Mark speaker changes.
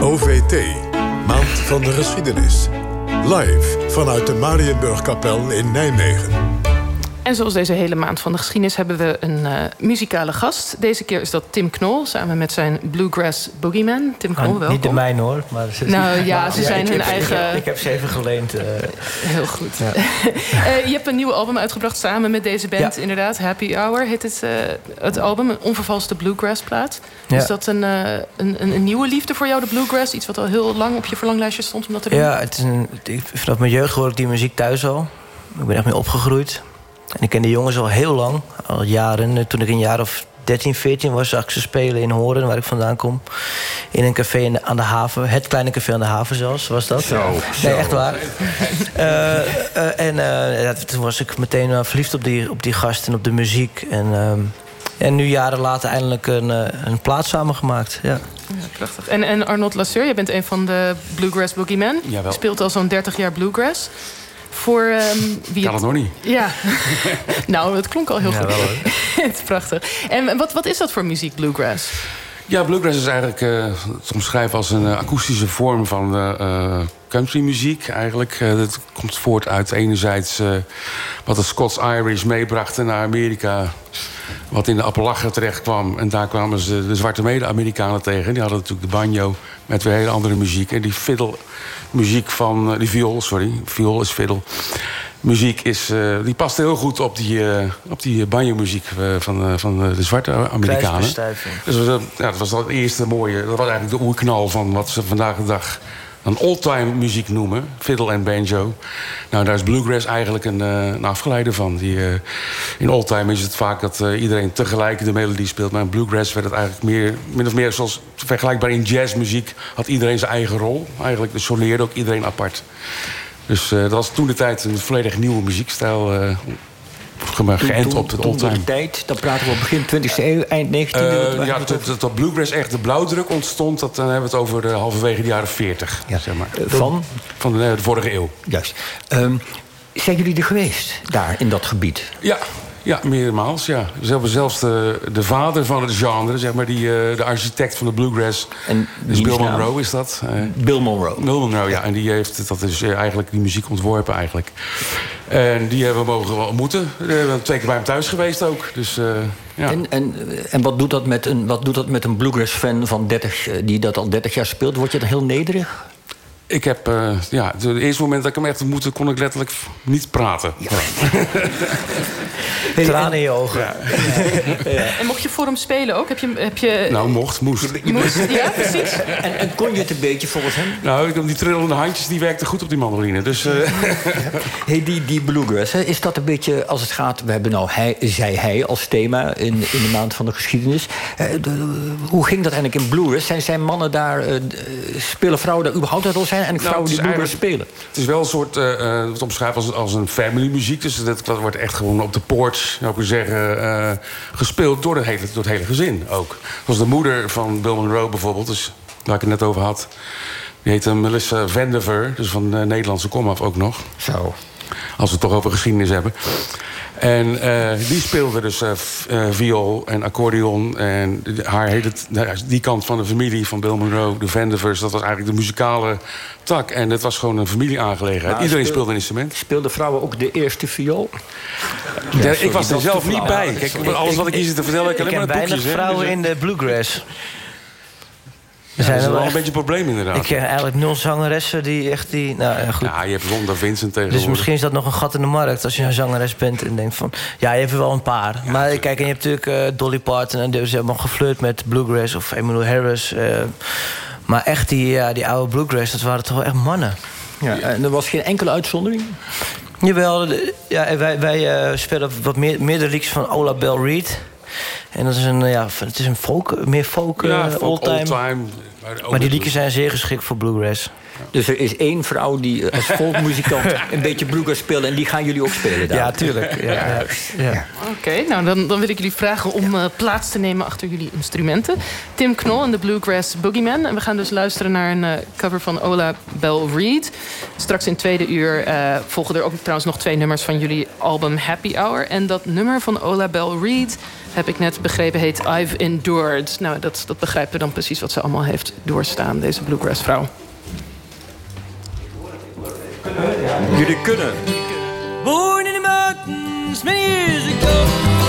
Speaker 1: OVT, Maand van de Geschiedenis. Live vanuit de Marienburgkapel in Nijmegen.
Speaker 2: En zoals deze hele maand van de geschiedenis hebben we een uh, muzikale gast. Deze keer is dat Tim Knol, samen met zijn Bluegrass Boogeyman. Tim Knol, ah, welkom.
Speaker 3: Niet de mijne hoor. Maar
Speaker 2: ze, nou ja, ze zijn hun eigen...
Speaker 3: Ik heb, ze even geleend. Uh...
Speaker 2: Heel goed. Ja. uh, je hebt een nieuw album uitgebracht samen met deze band, inderdaad. Happy Hour heet het, het album. Een onvervalste Bluegrass plaat. Is dat een, een, een, een, nieuwe liefde voor jou, de Bluegrass? Iets wat al heel lang op je verlanglijstje stond om dat te doen?
Speaker 3: Ja, het is een, vanaf mijn jeugd hoor ik die muziek thuis al. Ik ben echt mee opgegroeid. En ik ken de jongens al heel lang, al jaren. Toen ik een jaar of 13, 14 was, zag ik ze spelen in Horen, waar ik vandaan kom. In een café aan de haven. Het kleine café aan de haven zelfs, was dat.
Speaker 4: Zo,
Speaker 3: nee, echt waar. uh, uh, en uh, toen was ik meteen verliefd op die, op die gast en op de muziek. En, ehm, en nu jaren later eindelijk een, een plaat samengemaakt. Ja.
Speaker 2: Ja, prachtig. En, en Arnold Lasseur, je bent een van de Bluegrass Boogeymen.
Speaker 4: Je
Speaker 2: speelt al zo'n 30 jaar Bluegrass. Voor um,
Speaker 4: wie kan het nog niet.
Speaker 2: Ja, nou, het klonk al heel goed. het is prachtig. En wat, wat is dat voor muziek, bluegrass?
Speaker 4: Ja, bluegrass is eigenlijk uh, te omschrijven als een uh, akoestische vorm van uh, countrymuziek. Eigenlijk, dat komt voort uit enerzijds wat de Scots Irish meebrachten naar Amerika. Wat in de Appalachen terecht kwam. En daar kwamen ze de zwarte mede-Amerikanen tegen. Die hadden natuurlijk de banjo met weer hele andere muziek. En die fiddle muziek van... die viool, sorry. Viool is fiddle muziek is, uh, die past heel goed op die, uh, op die banjo-muziek uh, van, van de zwarte Amerikanen. Dus ja, dat was het eerste mooie. Dat was eigenlijk de oerknal van wat ze vandaag de dag dan oldtime muziek noemen. Fiddle en banjo. Nou, daar is bluegrass eigenlijk een, een afgeleide van. Die, in oldtime is het vaak dat iedereen tegelijk de melodie speelt. Maar in bluegrass werd het eigenlijk meer, min of meer zoals vergelijkbaar in jazzmuziek. Had iedereen zijn eigen rol. Eigenlijk soleerde ook iedereen apart. Dus uh, dat was toen de tijd een volledig nieuwe muziekstijl. Uh, geënt op de oldtime.
Speaker 5: tijd, dan praten we op begin 20e eeuw, eind 19e eeuw.
Speaker 4: Uh, ja, dat, dat bluegrass echt de blauwdruk ontstond... Dat, dan hebben we het over de halverwege de jaren 40. Ja. Zeg maar.
Speaker 5: Van?
Speaker 4: Van de, de vorige eeuw.
Speaker 5: Juist. Um, zijn jullie er geweest, daar, in dat gebied?
Speaker 4: Ja, ja, meermaals, ja. Ze hebben zelfs de, de vader van het genre, zeg maar, die, uh, de architect van de bluegrass. En dus Bill Monroe is dat.
Speaker 5: Uh, Bill Monroe.
Speaker 4: Bill Monroe, ja. En die heeft dat is uh, eigenlijk die muziek ontworpen eigenlijk. En die hebben we mogen ontmoeten. We zijn twee keer bij hem thuis geweest ook. Dus, ja.
Speaker 5: En, en, en wat, doet dat met een, wat doet dat met een bluegrass-fan van 30, die dat al 30 jaar speelt? Word je dan heel nederig?
Speaker 4: Ik heb, uh, ja, het eerste moment dat ik hem echt ontmoette... kon ik letterlijk niet praten. Ja.
Speaker 3: Tranen in je ogen. Ja.
Speaker 2: Ja. En mocht je voor hem spelen ook? Heb je, heb je...
Speaker 4: Nou, mocht, moest.
Speaker 2: Je, moest, ja, precies.
Speaker 5: En, en, kon je het een beetje volgens hem?
Speaker 4: Nou, die trillende handjes die werkten goed op die mandoline. Dus, uh...
Speaker 5: hey, die, die bluegrass, hè, is dat een beetje als het gaat... We hebben nou hij, zij, hij als thema in, in de maand van de geschiedenis. Uh, de, hoe ging dat eigenlijk in bluegrass? Zijn, zijn mannen daar... Uh, spelen vrouwen daar überhaupt een rol? Zijn en nou, vrouwen die bluegrass spelen?
Speaker 4: Het is wel een soort... wat omschrijven als, als een family muziek. Dus dat, dat wordt echt gewoon op de poort zou ik zeggen, uh, gespeeld door, de hele, door het hele gezin ook. Zoals de moeder van Bill Monroe bijvoorbeeld, dus, waar ik het net over had. Die heette Melissa Vandiver, dus van de Nederlandse komaf ook nog.
Speaker 5: Zo.
Speaker 4: Als we het toch over geschiedenis hebben. En uh, die speelde dus uh, viool en accordeon. En haar hele, die kant van de familie van Bill Monroe, de Vandevers... dat was eigenlijk de muzikale tak. En het was gewoon een familieaangelegenheid. Iedereen speelde een instrument.
Speaker 5: Speelden vrouwen ook de eerste viool?
Speaker 4: Ja, ik was er zelf niet bij. Kijk, alles wat ik hier zit te vertellen... Ik,
Speaker 3: ik, ik ken weinig vrouwen dus, in de bluegrass.
Speaker 4: Er zijn dat is wel een beetje een probleem inderdaad.
Speaker 3: Ik ken eigenlijk nul zangeressen die echt die... Nou, ja, goed.
Speaker 4: ja, je hebt Ronda Vincent tegenwoordig.
Speaker 3: Dus misschien is dat nog een gat in de markt als je een zangeres bent en denkt van... Ja, je hebt er wel een paar. maar kijk, en je hebt natuurlijk uh, Dolly Parton en ze hebben geflirt met Bluegrass of Emmylou Harris. Uh, maar echt die, ja, die oude Bluegrass, dat waren toch wel echt mannen.
Speaker 5: Ja, en er was geen enkele uitzondering?
Speaker 3: Jawel, ja, wij, wij uh, spelen wat meer, meerdere liedjes van Ola Bell Reed... En dat is een, ja, het is een folk, meer folk, ja, uh, oldtime. oldtime. Maar, die liedjes zijn zeer geschikt voor bluegrass.
Speaker 5: Dus er is één vrouw die als folkmuzikant een beetje bluegrass speelt... en die gaan jullie ook spelen daar?
Speaker 3: Ja, tuurlijk. Ja, ja.
Speaker 2: ja. Oké, nou dan, dan wil ik jullie vragen om uh, plaats te nemen achter jullie instrumenten. Tim Knol en de Bluegrass Boogeyman. En we gaan dus luisteren naar een uh, cover van Ola Bell Reed. Straks in het tweede uur uh, volgen er ook trouwens nog twee nummers... van jullie album Happy Hour. En dat nummer van Ola Bell Reed heb ik net begrepen, heet I've Endured. Nou, dat, dat begrijpen we dan precies wat ze allemaal heeft doorstaan, deze bluegrass vrouw.
Speaker 5: Jullie kunnen.
Speaker 6: Born in the mountains many years ago.